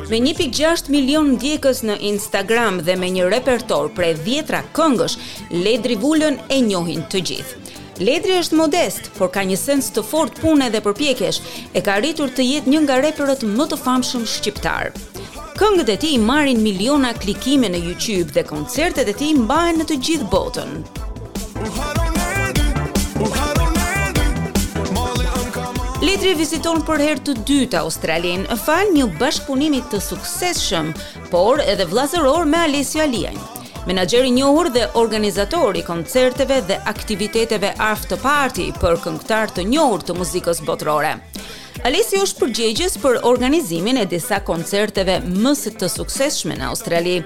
Me një pikë gjashtë milion ndjekës në Instagram dhe me një repertor prej dhjetra këngësh, Ledri Vulën e njohin të gjithë. Ledri është modest, por ka një sens të fortë pune dhe përpjekjesh, e ka arritur të jetë një nga reperët më të famshëm shqiptarë. Këngët e tij marrin miliona klikime në YouTube dhe koncertet e tij mbahen në të gjithë botën. Ledri viziton për herë të dytë Australinë, falë një bashkëpunimi të suksesshëm, por edhe vëllazëror me Alessio Alian, menaxher i njohur dhe organizator i koncerteve dhe aktiviteteve after party për këngëtarë të njohur të muzikës botërore. Alessio është përgjegjës për organizimin e disa koncerteve më se të suksesshme në Australi.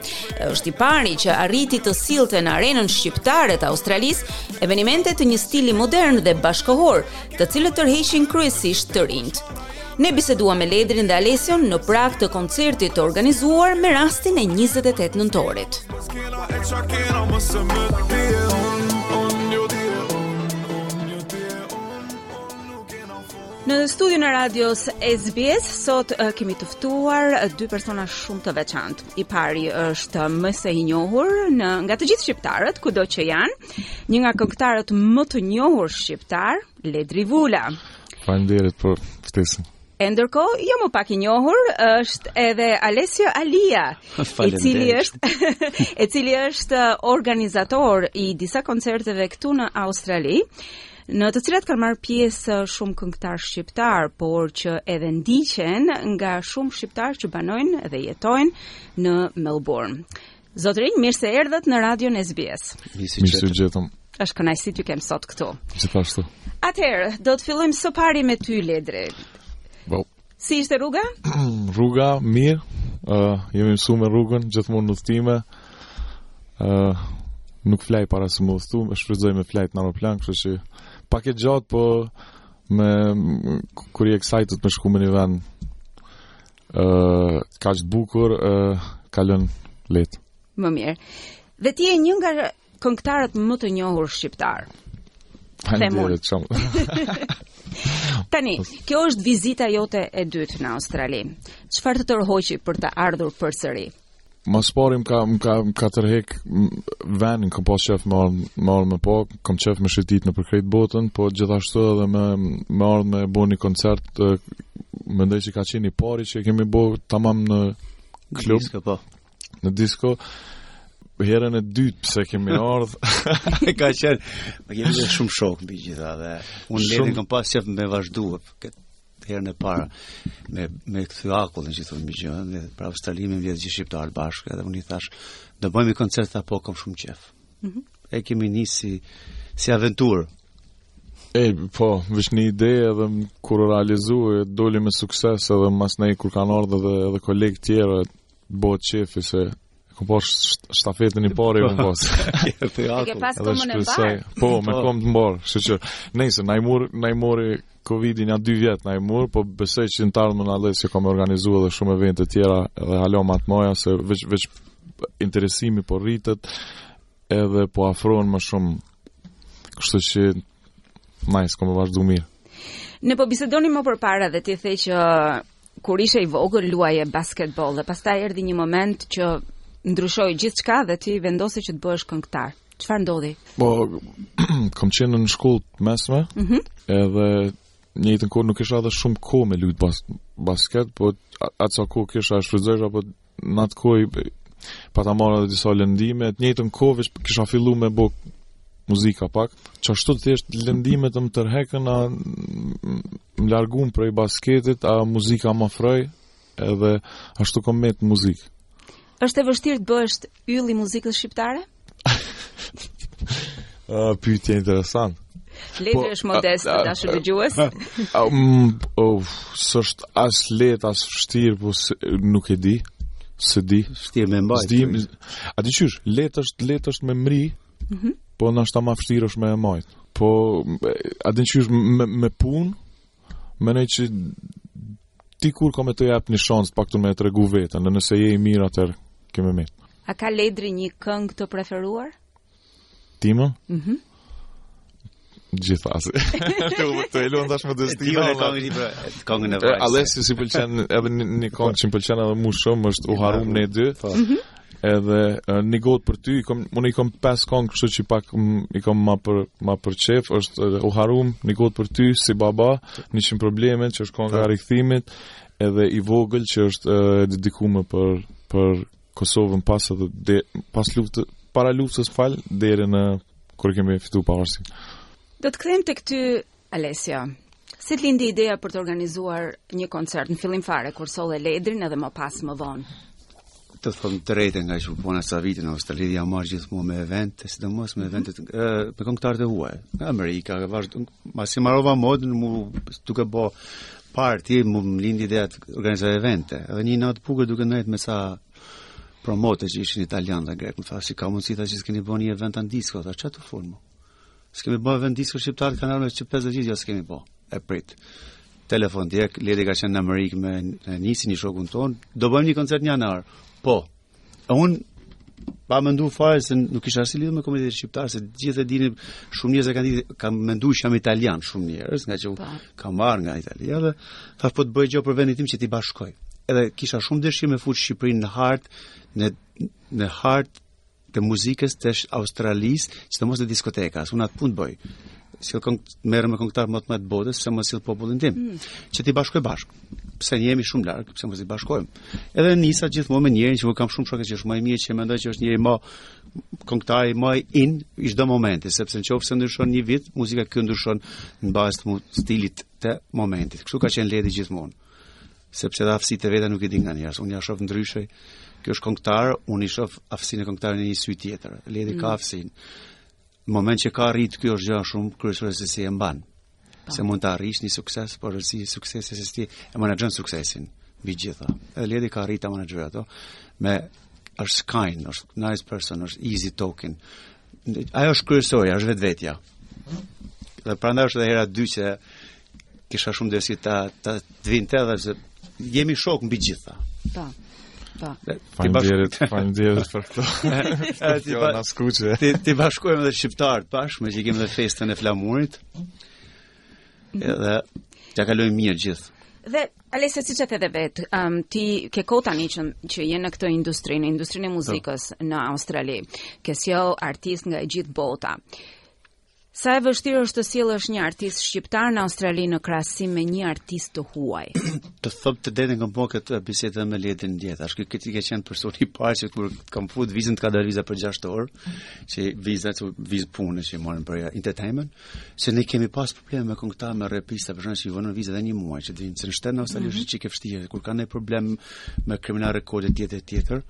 Është i pari që arriti të sillte në arenën shqiptare të Australisë evenimente të një stili modern dhe bashkëkohor, të cilët tërheqin kryesisht të rinjtë. Ne biseduam me Ledrin dhe Alession në prag të koncertit të organizuar me rastin e 28 nëntorit. Në studion e radios SBS sot kemi të ftuar dy persona shumë të veçantë. I pari është më se i njohur nga të gjithë shqiptarët, kudo që janë, një nga këngëtarët më të njohur shqiptarë, Ledri Vula. Faleminderit për ftesën. E ndërkohë, jo më pak i njohur, është edhe Alessio Alia, i cili është, i cili është organizator i disa koncerteve këtu në Australi, në të cilat kanë marrë pjesë shumë këngëtarë shqiptarë, por që edhe ndiqen nga shumë shqiptarë që banojnë dhe jetojnë në Melbourne. Zotërinj, mirë se erdhët në radion SBS. Mirë se ju gjetëm. Është kënaqësi t'ju kemi sot këtu. Gjithashtu. Atëherë, do të fillojmë së pari me ty, Ledri. Well. Si ishte rruga? rruga, mirë. Uh, jemi mësu me rrugën, gjithmonë n'udhëtime. Uh, nuk flaj para se me udhëtu, e shfrytëzoj me flajt në aeroplan, kështu që pak e gjatë, po me, kur je excited me shku në një vend, uh, kaq të bukur, uh, kalon lehtë. Më mirë. Dhe ti je një nga këngëtarët më të njohur shqiptarë. Faleminderit shumë. Tani, kjo është vizita jote e dytë në Australi. Çfarë të tërhoqi për të ardhur përsëri? Ma s'pari më ka, më ka, më ka tërhek venin, kom pas qef me ardhë, me ardhë, po, kom qef me shëtit nëpër krejt botën, po gjithashtu edhe me, me ardhë me bo një koncert, mendoj që ka qenë i pari që e kemi bo tamam në klub. Disko, po. në disko herën e dytë pse kemi ardh. e ka qenë, ne jemi edhe shumë shokë mbi gjitha dhe unë shumë... Ledrin kam pas qef me vazhdu, këtë herën e parë me thy këtë akull që thonë më gjë, dhe prapë Stallimin vjet gjithë shqiptarët bashkë edhe unë i thash do bëjmë një koncert apo kam shumë qef. Mm -hmm. E kemi nisi si aventurë. E, po, veç një ide edhe u realizu e doli me sukses edhe masanej kur kanë ardhë dhe edhe kolegë tjerë Të bohet qefi se ke pas stafetën i parë ku po. Ti ja. Ke pas komën e parë. Po, me komë të mbar, kështu që nëse na i mor, na i mori Covidi nja 2 vjet na i mor, po besoj që në t'ardhmen na lë se kemi me organizuar edhe shumë evente të tjera dhe hala ma të mdhaja se veç veç interesimi po rritet edhe po afrohen më shumë. Kështu që nice, kom vazhdu mirë. Ne po bisedonim më përpara dhe ti the që Kur ishe i vogël luaje basketboll dhe pastaj erdhi një moment që ndryshoi gjithçka dhe ti vendose që të bëhesh këngëtar. Çfarë ndodhi? Po kam qenë në shkollë të mesme. Mhm. Edhe në njëjtën kohë nuk kisha edhe shumë kohë me lujt bas basket, po atë sa kohë kisha e shfrytëzojsha po në atë kohë pata marrë edhe disa lëndime, në të njëjtën kohë veç kisha fillu me bo muzikë pak, qashtu thjesht lëndimet më tërhoqën a më largun' prej basketit, a muzika më afroi, edhe ashtu kom met n'muzikë. Është e vështirë të bëhesh Yll i muzikës shqiptare? Uh, pyetje interesant. Ledri po, është modest, a, a, të dashur dëgjues? S'është as lehtë, as vështirë, po se, nuk e di. S'e di. Vështirë me mbajtë. S'di, a di qysh, lehtë është, lehtë është me mri, mm -hmm. po ndoshta ma vështirë është me e mbajtë. Po, a di qysh, me, me punë, mënyra që Ti kur ka me t'u jap një shans paktën me tregu veten, dhe nëse je i mirë atëherë ke me met. A ka Ledri një këngë të preferuar? Timen? Mhm. Mm Gjithashtu. Të u të elon tash më destinë. Ti ke një për kongën e vajzës. Alessi si pëlqen edhe një kongë që më pëlqen edhe më shumë është U harrum ne dy. Po. Mhm. Edhe uh, një gotë për ty, kom, unë i kom pes kongë, kështu që pak m, i kom ma për, ma për qef, është uh, U harrum, një gotë për ty, si baba, njëqind probleme, që është konga e rikthimit, edhe i vogël që është e dedikume për, për Kosovën pas, edhe de, pas luftë, para luftës falë, deri në kur kemi fitu pavarësin. Do të kthehem tek ty Alessia, si të lindi ideja për të organizuar një koncert në fillim fare, kur solle Ledrin edhe më pas më vonë? Të të them të drejtën ngaqë përpona sa vite në Australi jam marrë gjithmonë me evente, sidomos me eventet, mm -hmm. me këngëtarë të huaj, nga Amerika, nga vazhdo, masi marova modën, mu duke bo parti, mu më lindi ideja të organizoj evente, edhe një natë pukër duke nejt me ca promoterë që ishin italianë dhe grekë, më thanë, si ka mundësi tha që s'keni bo një event në disko, dhe që të furë S'kemi bo event disko, shqiptarët kanë ardhur që pesëdhjetë vjet, jo s'kemi bo. E prit. Telefon direkt, Ledri ka qenë në Amerikë me nisin një shokun tonë. Do bëjmë një koncert në janar. Po. E un pa mendu fare se nuk kisha asnjë lidhje me komunitetin shqiptar, se gjithë e dini shumë njerëz s'e kanë ditë, kanë menduar jam italian shumë njerëz, ngaqë po. kam ardh nga Italia dhe thashë po të bëj gjë për vendin tim që t'i bashkoj. Edhe kisha shumë dëshirë me fut Shqipërinë në hartë, në në hartë të muzikës të Australisë, sidomos në diskoteka, se unë atë punë bëj. Si të këngë, merrem me këngëtarët më të mëdhenj të botës, pse mos e sjell popullin tim, mm. që t'i bashkoj bashkë. Pse ne jemi shumë larg, pse mos i bashkojmë. Edhe nisa gjithmonë me njërin që e kam shumë shok që është më i mirë, që mendoj që është njëri më këngëtari më in i çdo momenti, sepse nëse ndryshon një vit, muzika kjo ndryshon në bazë të stilit të momentit. Kështu ka qenë Ledri gjithmonë. sepse dhe aftësitë e veta nuk i dinë ca njerëz. Unë ia shoh ndryshe. Kjo është kongtar, unë i shoh aftësinë e kongtarit në një sy tjetër. Ledri mm. ka aftësinë. Në moment që ka arrit këtu është gjë shumë kryesore se si e mban. Pa. Po. Se mund të arrish një sukses, por suksesi është si e menaxhon suksesin mbi gjitha. Edhe Ledri ka arrit ta menaxhojë ato se është kind, është nice person, është easy talking. Ajo është kryesorja, është vetvetja. Dhe prandaj është edhe hera e dytë që kisha shumë dëshirë ta ta të vinte edhe se jemi shokë mbi gjitha. Po. Po. Faleminderit, faleminderit për këtë. T'i bashkojmë. T'i bashkojmë edhe shqiptarët bashkë, meqë kemi edhe festën e flamurit. Edhe ia kalojmë mirë gjithë. Dhe Alessia siç e the vetë, um, ti ke kohë tani që që je në këtë industri, në industrinë e muzikës po. në Australi. Ke sjellë artistë nga e gjithë bota. Sa e vështirë është të sjellësh një artist shqiptar në Australi në krahasim me një artist të huaj? Të them të drejtën kam bo këtë bisedë me Ledrin dje. Thashë që ti ke qenë personi i parë që kur kam fut vizën të ka dalë viza për 6 orë, që viza është vizë pune që marrin për entertainment. Se ne kemi pas probleme me këngëtarë me repista, për shkak se i vonon viza edhe një muaj që të vijnë, se në shtet në Australi është çikë vështirë, kur kanë ndonjë problem me kriminal rekorde tjetër tjetër.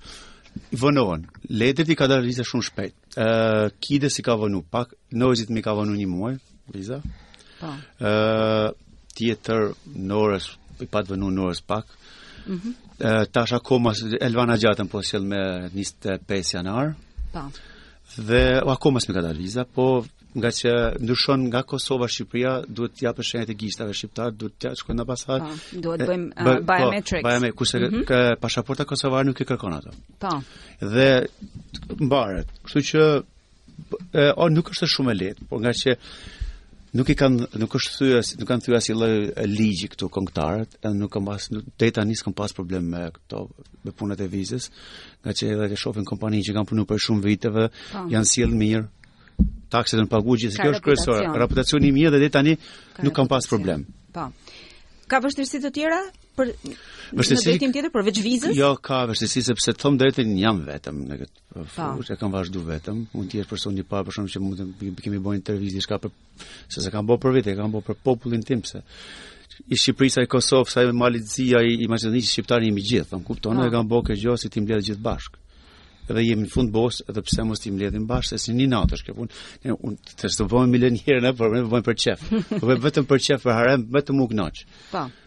I vonohen. Ledrit i ka dalë viza shumë shpejt. Ë, uh, Kidës i ka vonu pak, Noizyt m'i ka vonu një muaj viza. Po. Ë, uh, tjetër Norës, i pat vonu Norës pak. Mhm. Mm uh, tash akoma Elvana Gjatën po sjell me 25 janar. Po. Dhe akoma s'më ka dalë viza, po nga që ndryshon nga Kosova Shqipëria duhet të japësh shenjat e gishtave shqiptar duhet të shkojnë në ambasadë po, duhet të bëjmë uh, po, biometrics biometrics kurse mm -hmm. kë, pasaporta kosovare nuk i kërkon ato po dhe mbaron kështu që e, o nuk është shumë e lehtë por nga që nuk i kanë nuk është thyer nuk kanë thyer asnjë lloj ligji këtu këngëtarët edhe nuk kanë pas deri tani s'kan pas problem me këto me punët e vizës nga që edhe e shohin kompaninë që kanë punuar për shumë vite e po. janë sjellë mirë Taksat janë pagu gjithë, kjo është kryesore. Reputacioni i mirë dhe deri tani nuk kam pas problem. Po. Ka vështirësi të tjera për vështirësi tjetër përveç vizës? Jo, ka vështirësi sepse them drejtën jam vetëm në këtë po. fushë, kam vazhdu vetëm. Mund të jesh personi i parë për shembull që mund të kemi bën intervistë diçka për Se s'e kam bërë për vete, kam bërë për popullin tim, se i Shqipërisë, i Kosovës, i Malit Zi, i Maqedonisë, Shqiptarë jemi gjithë, them, kupton, e kam bërë këtë gjë, si t'i mbledh gjithë bashkë edhe jemi në fund botës, edhe pse mos t'i mbledhim bashkë, se si një natë është kjo punë, ne nuk është se do bëjmë milionerë ne por, me bë për qef, po vetëm për qef, për hare, vetëm me u knaq. Po. Po.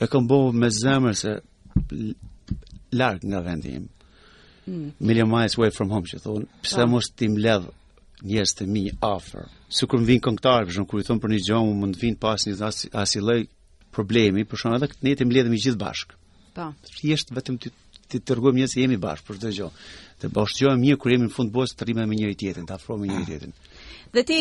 E kam bo me zemër se larg nga vendi im. Mm. Million miles away from home, që thonë, pse po. Po. mos t'i mbledh njerëzit e mi afër. Sikur vin këngëtar, për shembull, kur i thon për një gjë, mund të vin pas një as, asnjë lloj problemi, për shembull, edhe këtë ne të mblidhemi gjithë bashk. Po. Thjesht vetëm t'i t'i tregojmë njerëzve që jemi bashk për çdo gjë. Të bashkohemi mirë kur jemi në fund botës të rrimë me njëri tjetrin, të afrohemi me njëri ah. tjetrin. Dhe ti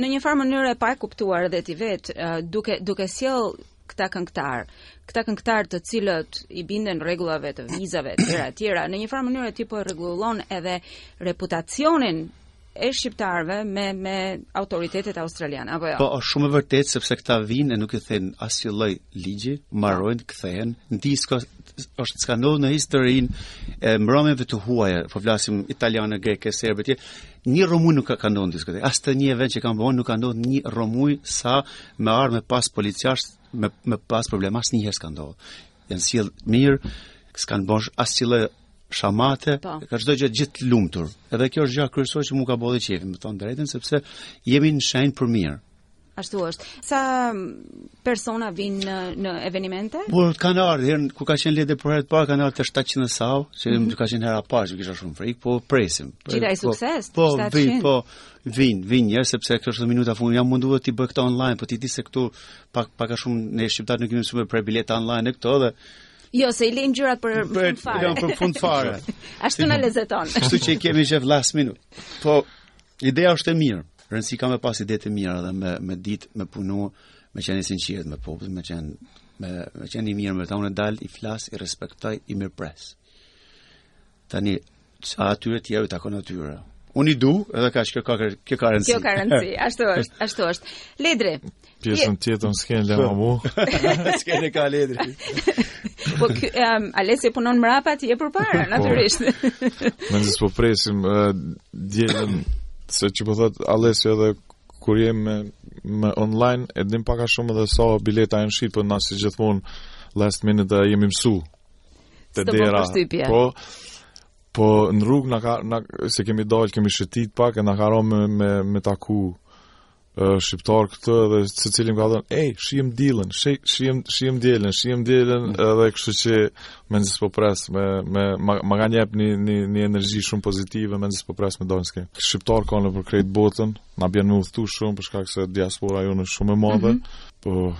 në një farë mënyrë e pa e kuptuar edhe ti vet, duke duke sjell këta këngëtar, këta këngëtar të cilët i binden rregullave të vizave e tjera e tjera, në një farë mënyre ti po e rregullon edhe reputacionin e shqiptarëve me me autoritetet australiane apo jo. Po është shumë e vërtetë sepse këta vijnë nuk e thejn asnjë lloj ligji, mbarojnë, kthehen, një skandal s'ka ndodh në historinë e mbrëmjeve të huaja, po flasim italiane, greke, serbe etj. Një rrëmuj nuk ka ndodhur në diskotekë. As të një event që kam bë nuk ka ndodhur një rrëmuj sa me ardh me pas policia me me pas probleme as njëherë s'ka ndodhur. Janë sjell mirë, s'kan bo asnjë lloj shamate, po. Po. ka çdo gjë të gjithë lumtur. Edhe kjo është gjë kryesore që mua ka bo qefin, me thon drejtën sepse jemi në shenjë për mirë. Ashtu është. Sa persona vijnë në, në evenimente? Po kanë ardhur kur ka qenë eventi për herë të parë kanë ardhur 700 e sa, që mm -hmm. ka qenë hera parë, që kisha shumë frikë, po presim. Gjithë ai po, sukses. Po, vi, po, vin, vin njerëz sepse këto minuta fundi jam munduar t'i bëj këto online, po ti di se këtu pak pak a shumë ne shqiptarë nuk kemi shumë për bileta online e këto dhe Jo, se i lejmë gjërat për fund fare. Jo, për fund fare. Ashtu na lezeton. Kështu që i kemi qef last minute. Po, ideja është e mirë. Rëndësi ka me pas ide të mira dhe me me ditë me punu, me qenë i sinqert me popullin, me qenë me me qenë i mirë me ta unë dal i flas, i respektoj, i mirëpres. Tani sa atyre tjera u takon atyre. Unë i du, edhe kaq, kjo ka rëndësi. Kjo ka rëndësi, ashtu është, ashtu është. Ledri, Pjesën tjetër në skenë dhe mamu. Skenën e ka Ledri. Po, um, Alesi punon mrapa ti e përpara, po. natyrisht. Mezi s'po presim, uh, dielën, se qysh po thotë Alesi edhe kur jem me, me online, e dim pak a shumë edhe sa bileta janë shit, na si gjithmonë last minute dhe jemi mësu. Te dera. Po, po në rrugë, na ka, na, se kemi dalë, kemi shëtit pak, e na ka ra me, me, me taku shqiptar këtu dhe secili m'ka thënë, ej, shihemi t'dielën, shihemi, shihemi t'dielën, shihemi t'dielën edhe kështu që mezi s'po pres, me, me, ma, ma kanë jep një, një, një energji shumë pozitive, mezi s'po pres me dal n'skenë. Shqiptar ka nëpër krejt botën, na bjen me udhëtu shumë, për shkak se diaspora jonë shumë e madhe, mm -hmm. po,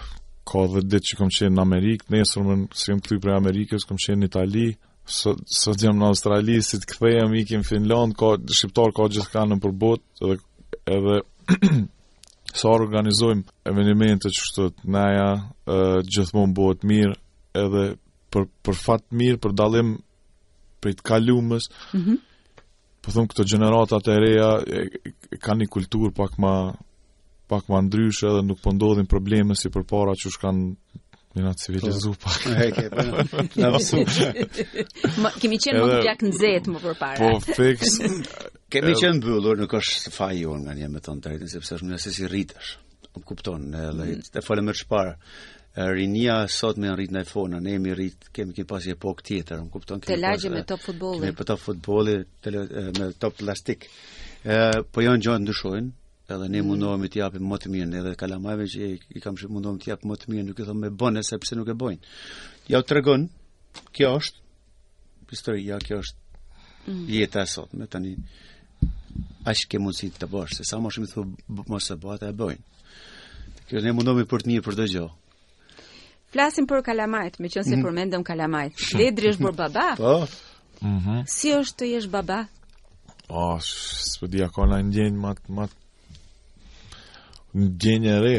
ka dhjetë ditë që kom qenë në Amerikë, menjëherë si jam kthy prej Amerikës, kom qenë në Itali, Sot jam në Australi, si të kthehem ikim në Finlandë, ka shqiptar ka gjithkah nëpër botë edhe edhe sa organizojmë evenimente qështu na, gjithmonë bëhet mirë edhe për, për fat të mirë, për dallim prej të kalumes, mm -hmm. po thom këto gjeneratat e reja e, e, ka një kulturë pak ma pak ma ndryshe dhe nuk po ndodhin probleme si përpara qysh kanë, jem na civilizu po. pak e ke për po, në mësu kemi qenë më gjaknxehtë më përpara po fix kemi qenë bëllur nuk është faj jonë nga një me të në drejtën sepse është në nëse si rritësh Më kupton, edhe mm. të falem më çfarë. Rinia sot u rrit në iPhone, ne më rrit, kemi kemi pas një epokë tjetër, më kupton kemi. Te lagja me top futbolli. Me po top futbolli, me top plastik. Ë, po janë gjonat ndryshojnë, edhe ne mm. mundohemi të japim më të mirën edhe kalamajve që i kam shumë mundohem të jap më të mirën nuk i them me bën sepse nuk e bëjnë ia u tregon kjo është Historia kjo është mm. jeta e sotme tani aq ke mundësi të bësh, se sa më shumë t'i thua mos e bëj ata e bëjnë. Kjo ne mundomi për të mirë për çdo gjë. Flasim për kalamajt, me qënë se mm. përmendëm kalamajt. Ledri është bërë baba? Po. Mm -hmm. Si është të jesh baba? O, oh, s'po di, akoma ndjenjë ma t', ma t'... Ndjenjë e re.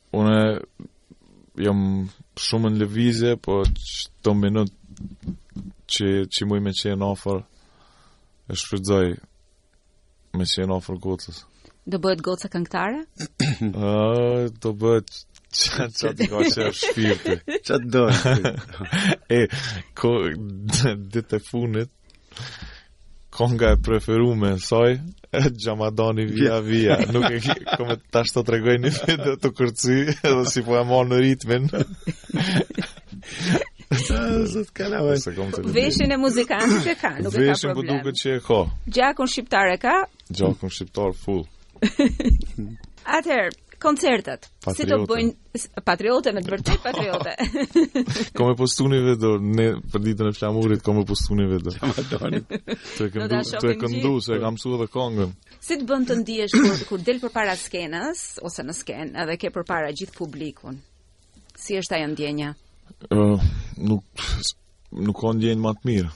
Unë jam shumë në lëvizje, po çdo minutë që që muj me qenë ofër e shfrytëzoj me qenë ofër gocës. Do bëhet goca këngëtare? Ëh, do bëhet ça t', ça t'i dojë shpirti. Ça t'do. e kto ditët e funit konga e preferume e saj, Xhamadani vija vija, nuk e ki, kom me ta tash t'tregoj një video tu kërcy, edhe si po e man ritmin. Zot kala vaj. Veshin e muzikantit e ka, nuk e ka problem. Veshin po duket që e ka. Gjakun shqiptar e ka? Gjakun shqiptar full. Atëherë, koncertet. Si do bëjnë Patriote me të vërtet patriote. Kom me postu ni video ne për ditën e flamurit kom me postu ni video. Tu e këndu se e kam mësuar edhe këngën. Si të bën të ndihesh kur kur del përpara skenës ose në skenë edhe ke përpara gjithë publikun? Si është ajo ndjenja? Ëh, uh, nuk Nuk ka ndjenjë ma të mirë.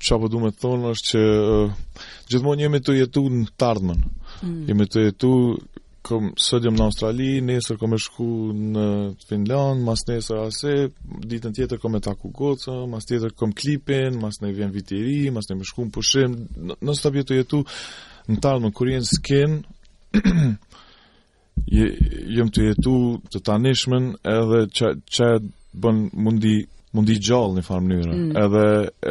Ça po du me thonë është që uh, gjithmonë jemi tu jetu në t'ardhmen. Mm. Jemi tu jetu kom sot jom në Australi, nesër kom me shku në Finland, mas nesër ase ditën tjetër kom me taku gocën, mas tjetër kom klipin, masnej vjen viti i ri, masnej me shku në pushim, nonstop je tu jetu në t'ardhmen kur je në skenë, Jem tu jetu të tanishmen edhe qajo të bon mu ndi, mu ndi gjallë një farë mënyrë. Mm. Edhe,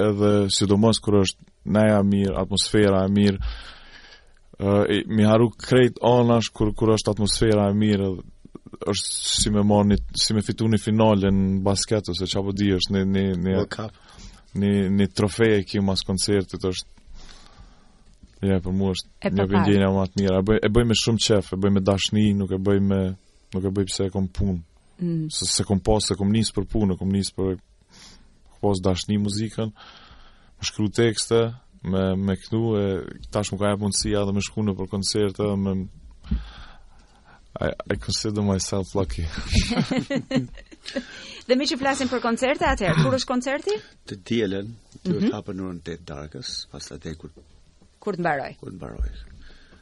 edhe sidomos kur asht neja e mirë, atmosfera e mirë, uh, m'i harru krejt anash kur, kur asht atmosfera e mirë, është si me marrë si me fitu një finale në basket ose ça po di është një një një një një trofe e ki mas koncertit është Ja, për mua është një prej ndjenjave ma të mira. E bëj me shumë qejf, e bëj me dashni, nuk e bëj me nuk e bëj pse e kom punë. Mm. Se s'e kom pas, s'e kom nis për punë, kom nis për pasion, dashni muzikën. Me shkru tekste, me me knu e tash m'u ka jep mundësia edhe me shku nëpër koncerte, me I, I consider myself lucky. dhe meqë flasim për koncerte atëherë, kur është koncerti? Të dielën, dyrt mhm. hapen në orën 8 darkës, pastaj kur kur të mbaroj. Kur të mbaroj.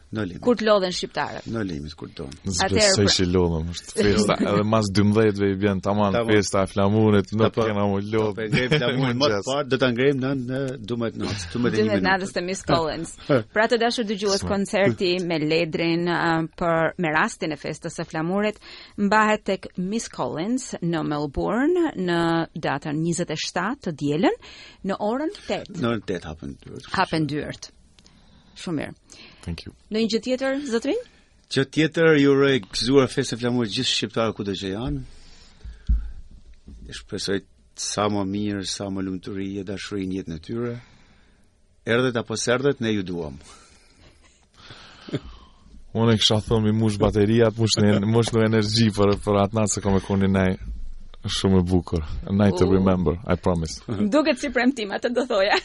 No limit. Kur të lodhen shqiptarët. No limit kur don. Atëherë s'e njohim lodhjen, është festa, edhe mas 12 ve i vjen tamam festa e flamurit, nuk po, kena m'u lodh. Po e ngrejmë flamurin më të parë, do ta ngrejmë në 12 natë, 12 natë. 12 natës te Miss Collins. Pra të dashur dëgjues, koncerti me Ledrin uh, për me rastin e festës së Flamurit mbahet tek Miss Collins në Melbourne në datën 27 të dielën në orën 8. Në orën 8 hapen dyert. Hapen dyert. Shumë mirë. Thank you. Ndonjë gjë tjetër, zotri? Gjë tjetër, ju uroj gëzuar festën e Flamurit gjithë shqiptarët kudo që janë. Shpresoj sa mo mirë, sa mo lumturi e dashuri në jetën e tyre. Erdhët apo s'erdhët, ne ju duam. Unë ju kisha thënë me i mush bateritë, mushni, mushni energji për, për atë natë se ka me kon një shumë e bukur. A night to remember, I promise. Duket si premtim atë do thoja.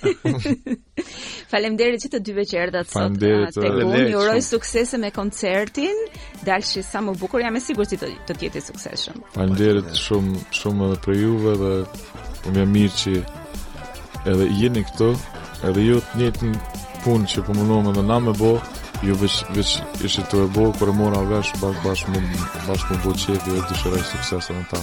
Faleminderit që të dyve që erdhat sot. Faleminderit. Ju uroj suksese me koncertin. dalshi sa më bukur, jam e sigurt se do të jetë i suksesshëm. Faleminderit shumë shumë edhe prej juve dhe po më vjen mirë që edhe jeni këtu, edhe ju të njëjtin punë që po mundohemi edhe na me bë, ju veç veç jeni tu e bë, kur e mora vesh bash bash më bash m'u bë qejfi dhe ju dëshiroj sukses në ta.